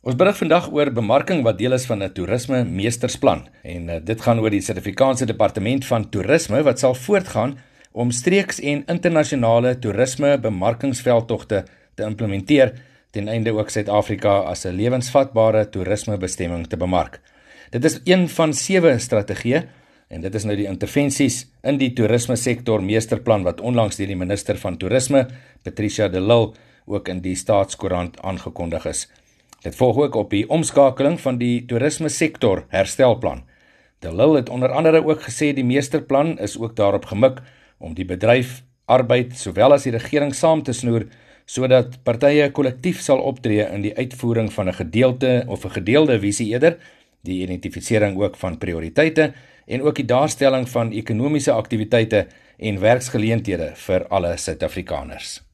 Ons berig vandag oor bemarking wat deel is van 'n toerisme meestersplan en uh, dit gaan oor die Suid-Afrikaanse Departement van Toerisme wat sal voortgaan om streeks en internasionale toerisme bemarkingsveldtogte te implementeer ten einde ook Suid-Afrika as 'n lewensvatbare toerismebestemming te bemark. Dit is een van sewe strategieë en dit is nou die intervensies in die toerisme sektor meesterplan wat onlangs deur die minister van toerisme Patricia de Lille ook in die staatskoerant aangekondig is. Dit volg ook op die omskakeling van die toerisme sektor herstelplan. Delil het onder andere ook gesê die meesterplan is ook daarop gemik om die bedryf, arbeid sowel as die regering saam te snoer sodat partye kollektief sal optree in die uitvoering van 'n gedeelte of 'n gedeelde visie eerder, die identifisering ook van prioriteite en ook die daarstelling van ekonomiese aktiwiteite en werksgeleenthede vir alle Suid-Afrikaners.